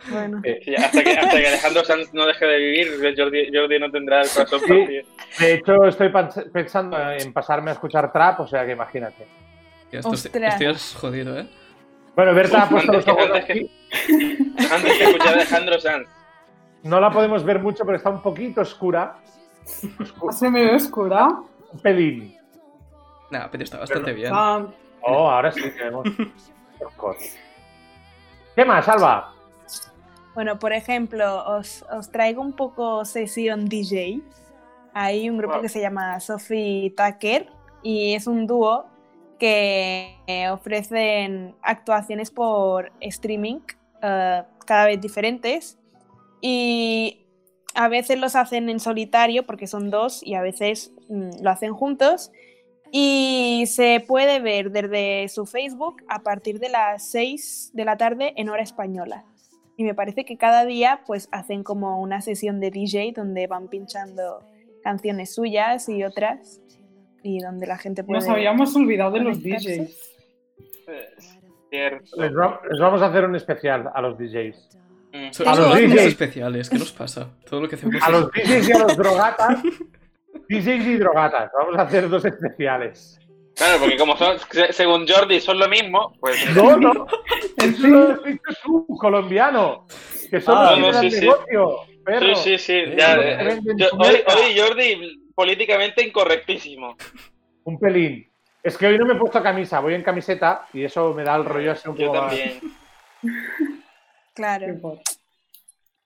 A: Bueno. hasta, que, Alejandro Sanz no deje de vivir, Jordi, no tendrá el corazón partido.
B: De hecho, estoy pensando en pasarme a escuchar trap, o sea que imagínate.
F: Esto, estoy jodido, ¿eh?
B: Bueno, Berta ha puesto los ojos
A: antes Que, *laughs* antes de escuchar a Alejandro Sanz.
B: No la podemos ver mucho, pero está un poquito oscura.
C: ¿Se me ve oscura?
B: Un pelín.
F: Nah, pero está bastante bien.
B: Oh, *laughs* ahora sí tenemos. ¿Qué más, Alba?
E: Bueno, por ejemplo, os, traigo un poco sesión DJ. Hay un grupo que se llama Sophie Tucker y es un dúo que ofrecen actuaciones por streaming eh, cada vez diferentes y a veces los hacen en solitario porque son dos y a veces mm, lo hacen juntos y se puede ver desde su Facebook a partir de las 6 de la tarde en hora española. Y me parece que cada día pues hacen como una sesión de DJ donde van pinchando canciones suyas y otras y donde la gente puede...
C: Nos habíamos olvidado de los DJs.
B: Les, vamos a hacer un especial a los DJs.
F: Mm. A los DJs especiales, ¿qué nos pasa? Todo lo que hacemos
B: a los DJs y a los drogatas *laughs* DJs y drogatas. Vamos a hacer dos especiales.
A: Claro, porque como son, según Jordi, son lo mismo, pues.
B: No, no. Es un colombiano. Que son ah, los no, sí, negocio.
A: Sí, sí, sí. Eh, hoy, Jordi, políticamente incorrectísimo.
B: Un pelín. Es que hoy no me he puesto camisa, voy en camiseta y eso me da el rollo así un
A: Yo también.
E: Claro.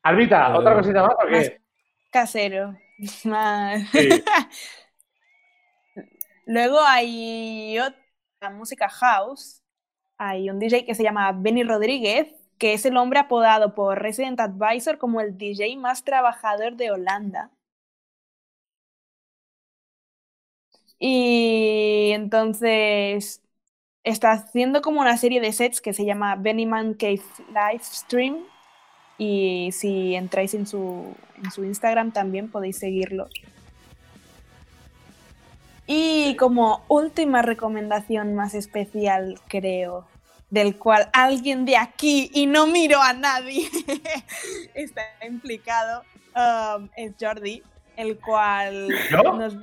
B: Albita, ¿otra cosita más o qué?
E: Casero. *laughs* *laughs* Luego hay otra música house. Hay un DJ que se llama Benny Rodríguez, que es el hombre apodado por Resident Advisor como el DJ más trabajador de Holanda. Y entonces está haciendo como una serie de sets que se llama Man Cave Livestream. Y si entráis en su, en su Instagram también podéis seguirlo. Y como última recomendación más especial, creo, del cual alguien de aquí, y no miro a nadie, *laughs* está implicado, um, es Jordi, el cual nos,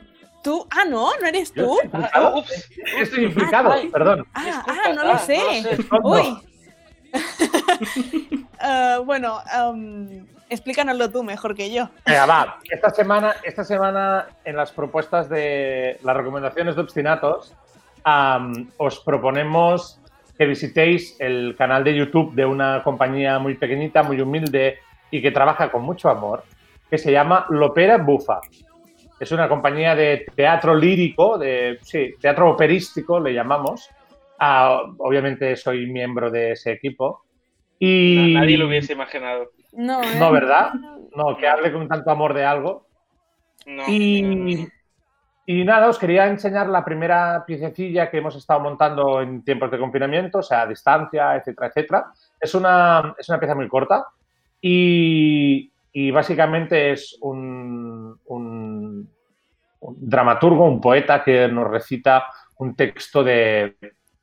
E: ¿Tú? Ah, no, no eres tú.
B: Ah, estoy implicado, perdón.
E: Ah, ah, no lo sé. Uy. Uh, *laughs* bueno, um, explícanoslo tú mejor que yo.
B: Esta semana, esta semana en las propuestas de las recomendaciones de Obstinatos, os proponemos que visitéis el canal de YouTube de una compañía muy pequeñita, muy humilde y que trabaja con mucho amor, que se llama Lopera Bufa. Es una compañía de teatro lírico, de sí, teatro operístico, le llamamos. Ah, obviamente soy miembro de ese equipo. Y...
A: Nadie lo hubiese imaginado.
E: No, ¿eh?
B: no, ¿verdad? No, que hable con tanto amor de algo.
A: No.
B: Y, y nada, os quería enseñar la primera piececilla que hemos estado montando en tiempos de confinamiento, o sea, a distancia, etcétera, etcétera. Es una, es una pieza muy corta y, y básicamente es un, un, dramaturgo, un poeta que nos recita un texto de,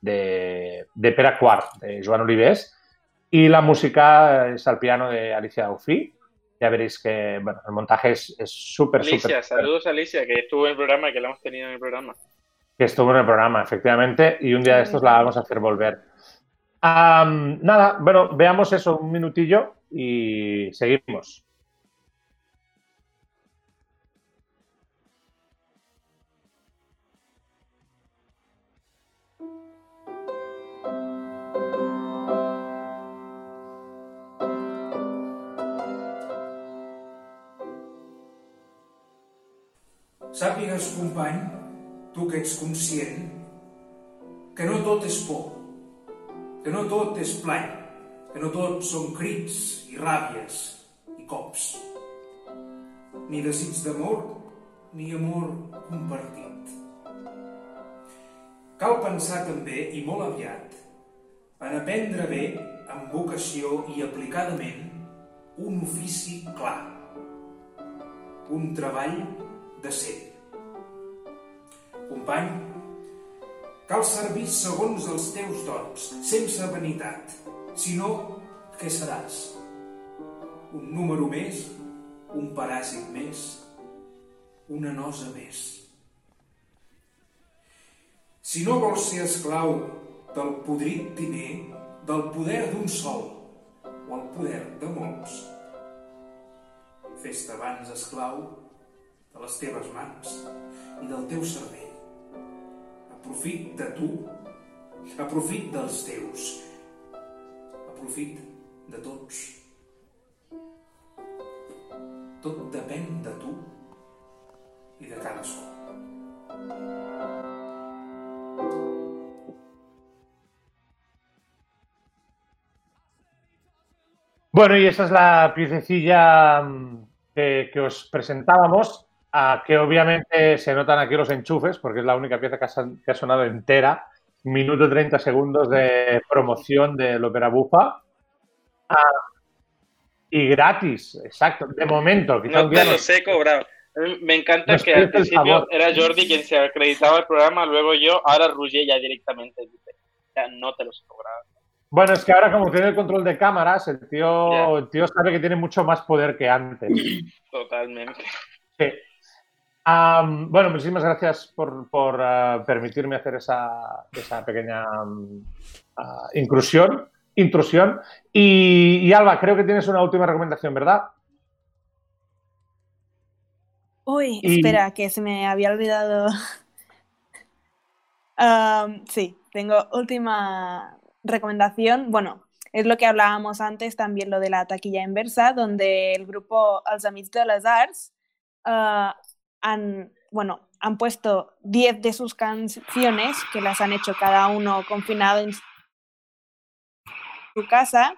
B: de, de Pere Quart, de Joan Olives, y la música es al piano de Alicia Aufi. Ya veréis que bueno, el montaje es súper, súper...
A: Alicia, saludos a Alicia, que estuvo en el programa, que la hemos tenido en el programa.
B: Que estuvo en el programa, efectivamente, y un día de estos la vamos a hacer volver. nada, bueno, veamos eso un minutillo y seguimos.
I: Sàpigues, company, tu que ets conscient, que no tot és por, que no tot és plany, que no tot són crits i ràbies i cops, ni desig d'amor ni amor compartit. Cal pensar també, i molt aviat, en aprendre bé, amb vocació i aplicadament, un ofici clar, un treball de ser. Company, cal servir segons els teus dons, sense vanitat, sinó què seràs? Un número més, un paràsit més, una nosa més. Si no vols ser esclau del podrit primer, del poder d'un sol o el poder de molts, fes-te abans esclau de les teves mans i del teu cervell. Aprofit de tu, aprofit dels teus, aprofit de tots. Tot depèn de tu i de cadascú.
B: Bueno, y esa es la piececilla mm, que, que os presentábamos que obviamente se notan aquí los enchufes, porque es la única pieza que ha, sonado entera. Minuto 30 segundos de promoción del Opera Bufa. Ah, y gratis, exacto. De momento.
A: No te lo sé cobrado. Me encanta que al principio era Jordi quien se acreditaba el programa, luego yo, ahora Roger ya directamente dice, ya no te lo sé cobrado.
B: Bueno, es que ahora como tiene el control de cámaras, el tío, el tío sabe que tiene mucho más poder que antes.
A: Totalmente.
B: Sí bueno, muchísimas gracias por, eh, permitirme hacer esa, pequeña ah, inclusión, intrusión. Y, Alba, creo que tienes una última recomendación, ¿verdad?
E: Uy, espera, que se me había olvidado. *laughs* sí, tengo última recomendación. Bueno, es lo que hablábamos antes, también lo de la taquilla inversa, donde el grupo Els Amics de las Arts ah, han, bueno, han puesto 10 de sus canciones, que las han hecho cada uno confinado en su casa,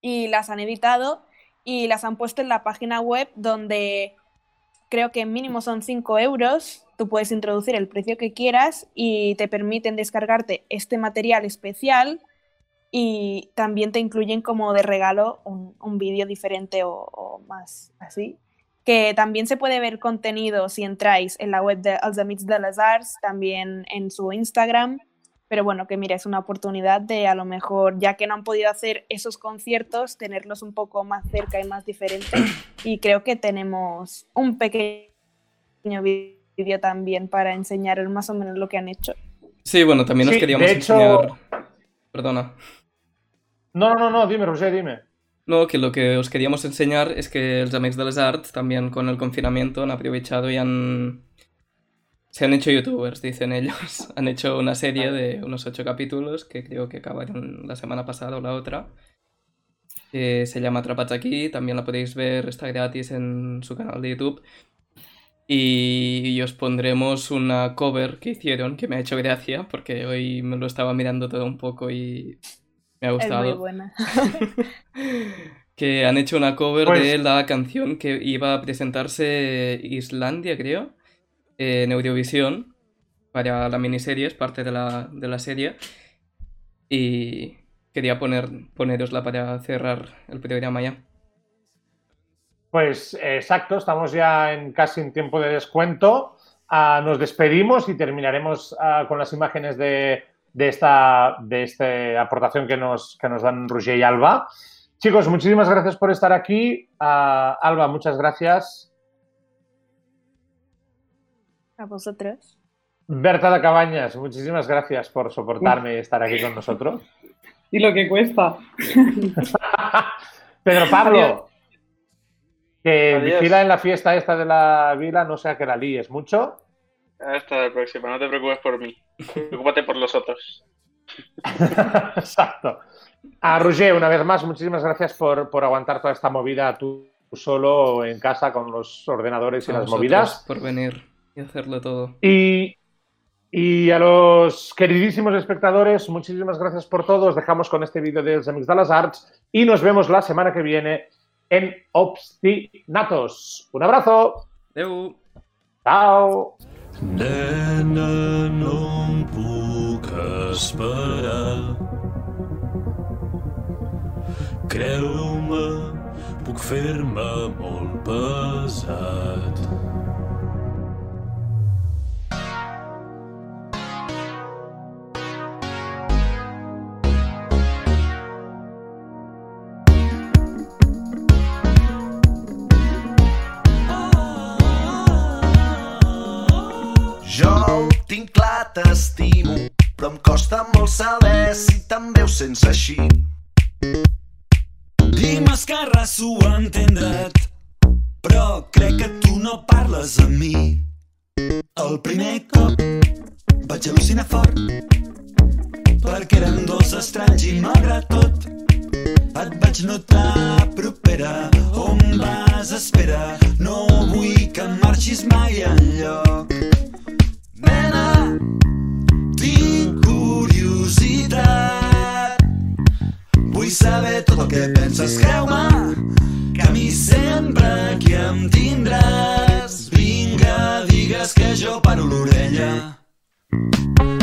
E: y las han editado y las han puesto en la página web donde creo que mínimo son 5 euros tú puedes introducir el precio que quieras y te permiten descargarte este material especial y también te incluyen como de regalo un, vídeo diferente o, más así. Que también se puede ver contenido si entráis en la web de Els de las Arts, también en su Instagram. Pero bueno, que mira, es una oportunidad de a lo mejor, ya que no han podido hacer esos conciertos, tenerlos un poco más cerca y más diferentes. *coughs* Y creo que tenemos un pequeño vídeo también para enseñar más o menos lo que han hecho.
F: Sí, bueno, también nos queríamos enseñar. Perdona.
B: No, no, no, dime, Roger, dime.
F: No, que lo que os queríamos enseñar es que los Amex de las Arts también con el confinamiento han aprovechado y han... Se han hecho youtubers, dicen ellos. *laughs* han hecho una serie de unos ocho capítulos que creo que acabaron la semana pasada o la otra. se llama Atrapados aquí, también la podéis ver, está gratis en su canal de YouTube. Y os pondremos una cover que hicieron que me ha hecho gracia porque hoy me lo estaba mirando todo un poco y me ha gustado.
E: Es muy buena. *laughs*
F: que han hecho una cover de pues la canción que iba a presentarse Islandia, creo, en Eurovisión, para la miniserie, es parte de la, de la serie. Y quería poner, ponerosla para cerrar el programa ya.
B: Pues exacto, estamos ya en casi en tiempo de descuento. Ah, nos despedimos y terminaremos ah, con las imágenes de, de esta, de esta aportación que nos, que nos dan Roger y Alba. Chicos, muchísimas gracias por estar aquí. Alba, muchas gracias.
E: A vosotros.
B: Berta de Cabañas, muchísimas gracias por soportarme y *laughs* estar aquí con nosotros.
C: Y lo que cuesta. *laughs*
B: Pedro Pablo, que vigila en la fiesta esta de la vila, no sea que la líes mucho.
A: Hasta la próxima, no te preocupes por mí. Preocúpate por los otros. *laughs*
B: Exacto. A Roger, una vez más, muchísimas gracias por, aguantar toda esta movida tú solo en casa con los ordenadores y las movidas.
F: Por venir y hacerlo todo.
B: Y, y, a los queridísimos espectadores, muchísimas gracias por todo. Os dejamos con este vídeo de Amigos de las Arts y nos vemos la semana que viene en Obstinatos. Un abrazo.
F: Adeu.
B: Chao.
J: Nena, no em puc esperar. Creu-me, puc fer-me molt pesat. T'estimo, però em costa molt saber si també ho sents així. Dimes que res ho ha entendre't, però crec que tu no parles amb mi. El primer cop vaig al·lucinar fort, perquè érem dos estranys i malgrat tot et vaig notar propera. On vas? Espera, no vull que marxis mai enlloc. Nena, tinc curiositat. Vull saber tot el que penses, creu-me, que a mi sempre que em tindràs. Vinga, digues que jo paro l'orella. perfecte.